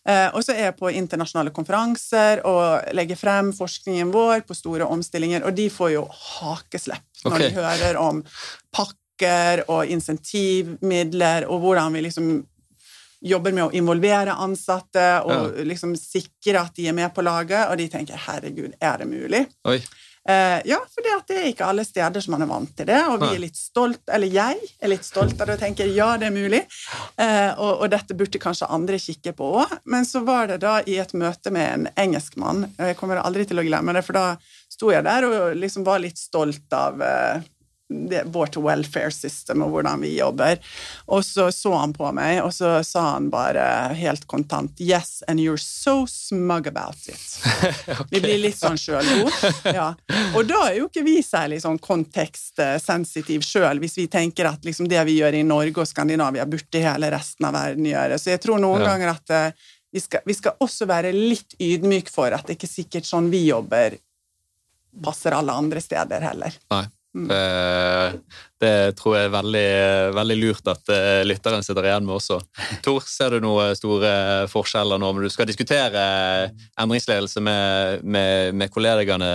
Eh, og så er jeg på internasjonale konferanser og legger frem forskningen vår på store omstillinger, og de får jo hakeslepp når okay. de hører om pakker og insentivmidler, og hvordan vi liksom jobber med å involvere ansatte og ja. liksom sikre at de er med på laget, og de tenker 'herregud, er det mulig'? Uh, ja, for det er ikke alle steder som man er vant til det, og vi er litt stolt, eller jeg er litt stolt av det og tenker ja, det er mulig, eh, og, og, dette burde kanskje andre kikke på òg. Men så var det da i et møte med en engelskmann, og jeg kommer aldri til å glemme det, for da sto jeg der og liksom var litt stolt av uh, det, vårt welfare system og hvordan vi jobber. Og så så han på meg, og så sa han bare helt kontant Yes, and you're so smug about it. okay. Vi blir litt sånn sjølgode. Ja. Og da er jo ikke vi særlig sånn kontekstsensitiv sjøl, hvis vi tenker at liksom det vi gjør i Norge og Skandinavia, burde hele resten av verden gjøre. Så jeg tror noen ja. ganger at uh, vi, skal, vi skal også være litt ydmyk for at det ikke er sikkert sånn vi jobber, passer alle andre steder heller.
Nei. Mm. Det, det, tror jeg er veldig, veldig lurt at uh, lytteren sitter igjen med også. Tor, ser du noen store forskjeller nå når du skal diskutere endringsledelse med, med, med kollegene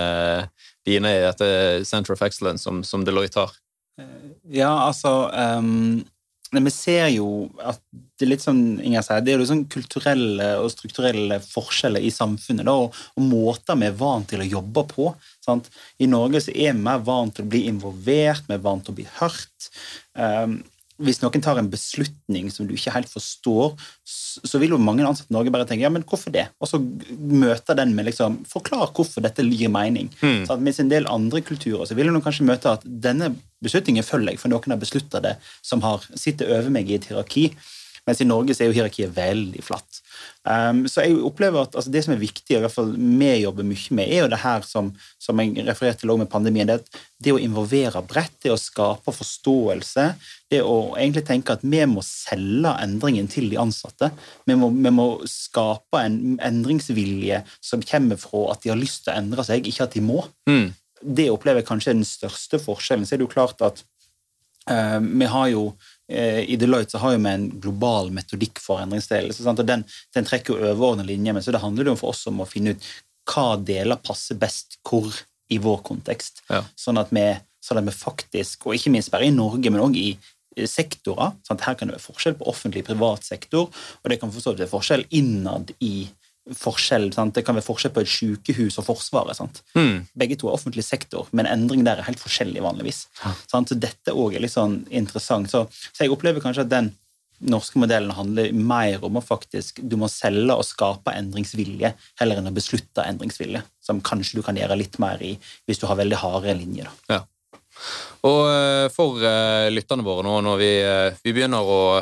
dine i dette Center of Excellence som, som Deloitte har?
Ja, altså um, Vi ser jo at det er litt sånn, Inger sier, det er jo sånn kulturelle og strukturelle forskjeller i samfunnet da, og, og måter vi er vant til å jobbe på. Sant? I Norge så er vi mer vant til å bli involvert, vi er vant til å bli hørt. Um, hvis noen tar en beslutning som du ikke helt forstår, så vil jo mange ansatte i Norge bare tenke ja, men hvorfor det? Og så møter den med liksom Forklar hvorfor dette gir mening. Mm. Så at Mens en del andre kulturer så vil du kanskje møte at denne beslutningen følger jeg, for noen har beslutta det, som har sitter over meg i et hierarki. Mens i Norge så er jo hierarkiet veldig flatt. Um, så jeg opplever at altså, det som er viktig, og i hvert fall vi jobber mye med, er jo det her som, som jeg refererte til med pandemien. Det, det å involvere bredt, det å skape forståelse. Det å egentlig tenke at vi må selge endringen til de ansatte. Vi må, vi må skape en endringsvilje som kommer fra at de har lyst til å endre seg, ikke at de må. Mm. Det opplever jeg kanskje er den største forskjellen. Så er det jo klart at uh, vi har jo Eh, I Deloitte så har vi en global metodikk for endringsledelse. og den, den, trekker jo overordnede linjer, men så det handler jo for oss om å finne ut hva deler passer best hvor i vår kontekst. Ja. Sånn, at vi, sånn, at vi, faktisk, og ikke minst bare i Norge, men òg i sektorer sant? Her kan det være forskjell på offentlig og privat sektor, og det kan forstå at det er forskjell innad i forskjell. Sant? Det kan være forskjell på et sykehus og Forsvaret. Mm. Begge to er offentlig sektor, men endring der er helt forskjellig vanligvis. Ja. Så dette òg er litt sånn interessant. Så, så, jeg opplever kanskje at den norske modellen handler mer om å faktisk du må selge og skape endringsvilje heller enn å beslutte endringsvilje, som kanskje du kan gjøre litt mer i hvis du har veldig harde linjer.
Ja. Og eh, for uh, lytterne våre nå, når vi, uh, vi begynner å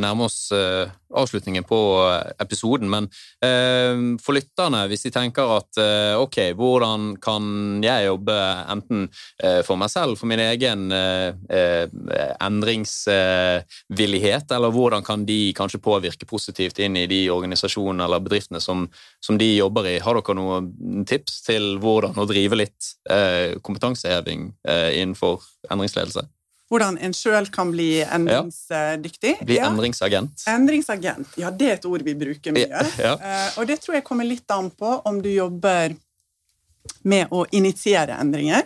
nærme oss avslutningen på episoden, men for lytterne, hvis de tenker at ok, hvordan kan jeg jobbe enten for meg selv, for min egen endringsvillighet, eller hvordan kan de kanskje påvirke positivt inn i de organisasjonene eller bedriftene som, som de jobber i? Har dere noen tips til hvordan å drive litt kompetanseheving innenfor endringsledelse?
Hvordan en sjøl kan bli endringsdyktig.
Bli ja. endringsagent.
Endringsagent, ja, det er et ord vi bruker mye. Ja. Uh, og det tror jeg kommer litt an på om du jobber med å initiere endringer.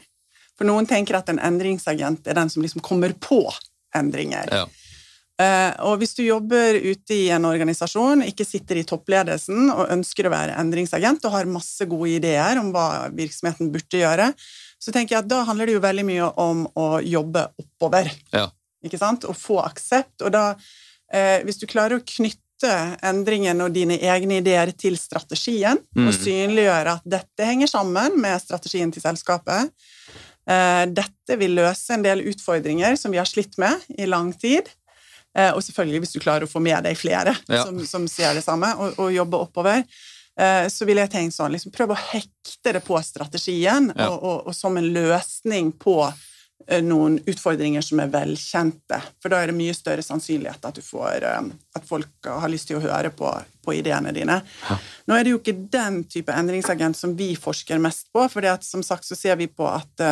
For noen tenker at en endringsagent er den som liksom kommer på endringer. Ja. Uh, og hvis du jobber ute i en organisasjon, ikke sitter i toppledelsen og ønsker å være endringsagent og har masse gode ideer om hva virksomheten burde gjøre, så tenker jeg at da handler det jo veldig mye om å jobbe oppover. Ja. Ikke sant? Og få aksept. Og da, eh, hvis du klarer å knytte endringen og dine egne ideer til strategien, mm. og synliggjøre at dette henger sammen med strategien til selskapet eh, Dette vil løse en del utfordringer som vi har slitt med i lang tid. Eh, og selvfølgelig hvis du klarer å få med deg flere ja. som, som, ser det samme, og, og jobbe oppover. Eh, så ville jeg tenkt sånn liksom Prøv å hekte det på strategien, ja. og, og, og, som en løsning på eh, noen utfordringer som er velkjente. For da er det mye større sannsynlighet at, får, eh, at folk har lyst til å høre på, på ideene dine. Ja. Nå er det jo ikke den type endringsagent som vi forsker mest på, for som sagt så ser vi på at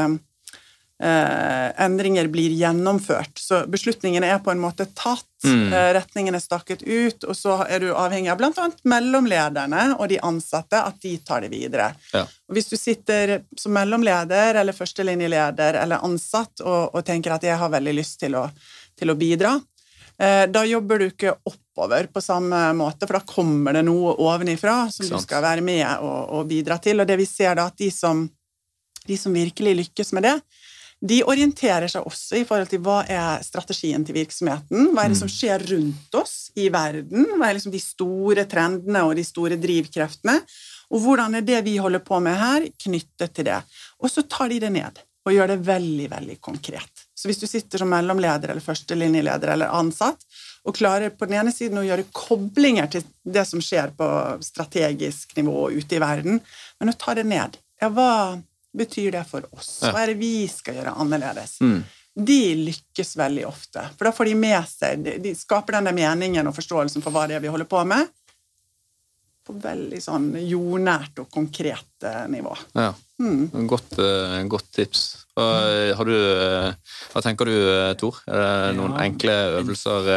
eh, endringer blir gjennomført. Så beslutningene er på en måte tatt, mm. eh, retningen er stakket ut, og så er du avhengig av bl.a. mellomlederne og de ansatte, at de tar det videre. Ja. Og Hvis du sitter som mellomleder eller førstelinjeleder eller ansatt og, og tenker at jeg har veldig lyst til å, til å bidra, eh, da jobber du ikke oppover på samme måte, for da kommer det noe ovenifra som du skal være med og, og bidra til. Og det vi ser da, at de som, de som virkelig lykkes med det, de orienterer seg også i forhold til hva er strategien til virksomheten. Hva er det som mm. skjer rundt oss i verden? Hva er liksom de store trendene og de store drivkreftene? Og hvordan er det vi holder på med her, knyttet til det? Og så tar de det ned og gjør det veldig, veldig konkret. Så hvis du sitter som mellomleder eller førstelinjeleder eller ansatt og klarer på den ene siden å gjøre koblinger til det som skjer på strategisk nivå ute i verden, men å ta det ned ja, hva, betyr det for oss? Hva er det vi skal gjøre annerledes? Mm. De lykkes veldig ofte, for da får de med seg De skaper denne meningen og forståelsen for hva det er vi holder på med, på veldig sånn jordnært og konkret eh, nivå.
Ja. Mm. Godt, uh, godt, tips. Har du, hva tenker du, Tor? Er det noen ja. enkle øvelser?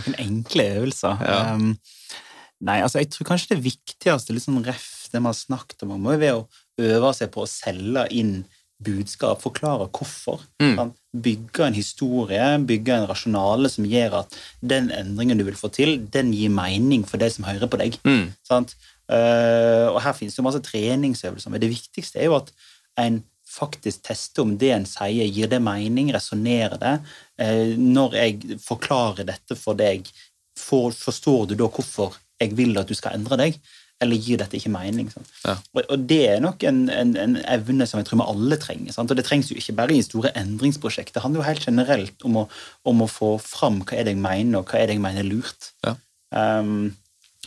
Noen enkle øvelser? Ja. Um, nei, altså jeg tror kanskje det viktigste, litt sånn ref det vi har snakket om, må jo være å øver seg på å selge inn budskap, forklare hvorfor. Mm. Bygge en historie, bygge en rasjonale som gjør at den endringen du vil få til, den gir mening for det som hører på deg. Mm. Uh, og her finnes det masse treningsøvelser, men det viktigste er jo at en faktisk tester om det en sier, gir det mening, resonnerer det. Uh, når jeg forklarer dette for deg, for, forstår du da hvorfor jeg vil at du skal endre deg? Eller gir dette ikke mening? Ja. Og, og, det er nok en, en, en, evne som jeg tror vi alle trenger. Sant? Og det trengs jo ikke bare i store endringsprosjekter. Det handler jo helt generelt om å, om å, få fram hva er det jeg mener, og hva er det jeg mener er lurt. Ja. Um,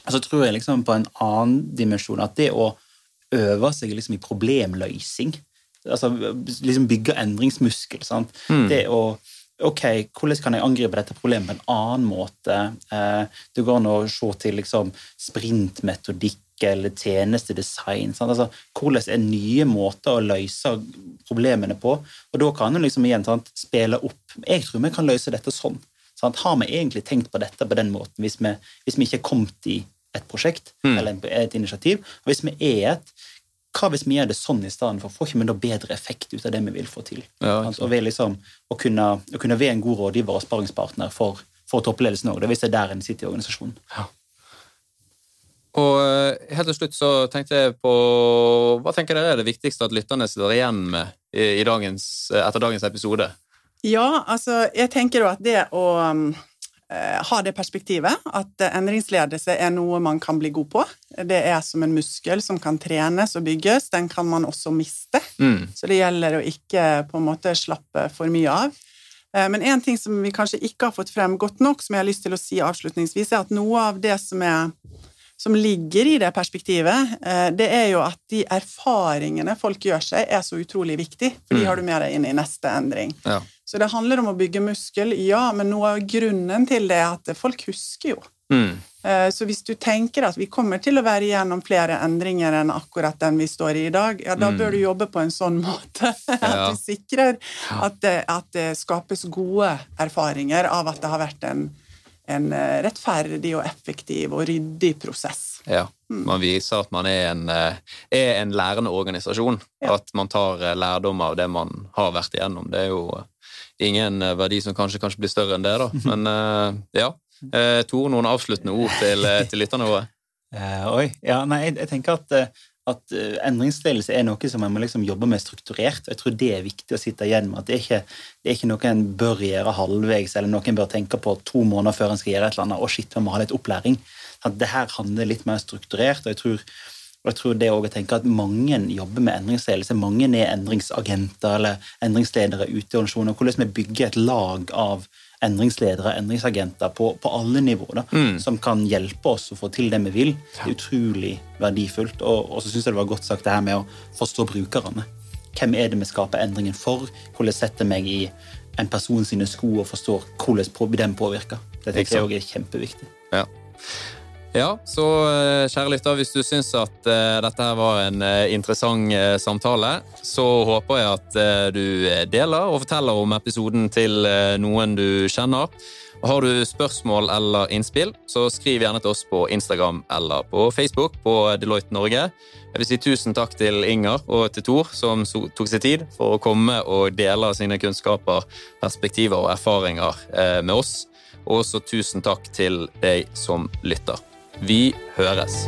og så tror jeg liksom på en annen dimensjon at det å øve seg liksom i problemløsing altså liksom Bygge endringsmuskel. Sant? Mm. Det å ok, hvordan kan jeg angripe dette problemet på en annen måte? Eh, det går an å se til liksom, sprintmetodikk eller tjenestedesign. Sant? Altså, hvordan er nye måter å løse problemene på? Og da kan du liksom igjen sant, spille opp Jeg tror vi kan løse dette sånn. Sant? Har vi egentlig tenkt på dette på den måten hvis vi, hvis vi ikke er kommet i et prosjekt mm. eller et initiativ? Og hvis vi er et hva hvis vi gjør det sånn i stedet for? Får ikke vi da bedre effekt ut av det vi vil få til? Ja, og ved liksom, å, kunne, å kunne være en god rådgiver og sparringspartner for, for toppledelsen òg, hvis det er der en sitter i organisasjonen. Ja.
Og eh, helt til slutt så tenkte jeg på Hva tenker dere er det viktigste at lytterne sitter igjen med i, i dagens, etter dagens episode?
Ja, altså, jeg tenker jo at det å eh, ha det perspektivet at endringsledelse er noe man kan bli god på. Det er som en muskel som kan trenes og bygges. Den kan man også miste. Mm. Så det gjelder å ikke på en måte slappe for mye av. Eh, men en ting som vi kanskje ikke har fått frem godt nok, som jeg har lyst til å si avslutningsvis, er at noe av det som, er, som ligger i det perspektivet, eh, det er jo at de erfaringene folk gjør seg, er så utrolig viktig, for de mm. har du med deg inn i neste endring. Ja. Så det handler om å bygge muskel, ja, men noe av grunnen til det er at folk husker jo. Mm. Eh, så hvis du tenker at vi kommer til å være igjennom flere endringer enn akkurat den vi står i i dag, ja, da mm. bør du jobbe på en sånn måte at du sikrer at det, at det, skapes gode erfaringer av at det har vært en, en eh, rettferdig og effektiv og ryddig prosess.
Ja, mm. Man viser at man er en, eh, er en lærende organisasjon. Ja. At man tar lærdom av det man har vært igjennom. Det er jo ingen verdi som kanskje, kanskje blir større enn det, da. Men ja, Eh, Tor, noen avsluttende ord til, eh, til lytterne våre?
Oi. Ja, nei, jeg, jeg tenker at, at endringsledelse er noe som man må liksom jobbe med strukturert. og Jeg tror det er viktig å sitte igjen med. at det er, ikke, det er ikke noe en bør gjøre halvveis, eller noe en bør tenke på to måneder før en skal gjøre et eller annet. og shit, vi må ha litt opplæring. At det her handler litt mer strukturert. og jeg tror og jeg tror det å tenke at Mange jobber med endringsledelse. Mange er endringsagenter eller endringsledere ute i organisasjoner. Hvordan vi bygger et lag av endringsledere, endringsagenter på, på alle nivåer, mm. som kan hjelpe oss å få til det vi vil. Det er utrolig verdifullt. Og, og så syns jeg det var godt sagt det her med å forstå brukerne. Hvem er det vi skaper endringen for? Hvordan setter meg i en person sine sko og forstår hvordan den påvirker? Det tenker jeg er kjempeviktig.
Ja. Ja, så eh, kjære lytter, hvis du syns at uh, dette her var en uh, interessant samtale, så håper jeg at du deler og forteller om episoden til noen du kjenner. Har du spørsmål eller innspill, så skriv gjerne til oss på Instagram eller på Facebook på Deloitte Norge. Jeg vil si tusen takk til Inger og til Tor, som tok seg tid for å komme og dele sine kunnskaper, perspektiver og erfaringer med oss. Og også tusen takk til deg som lytter. Vi høres.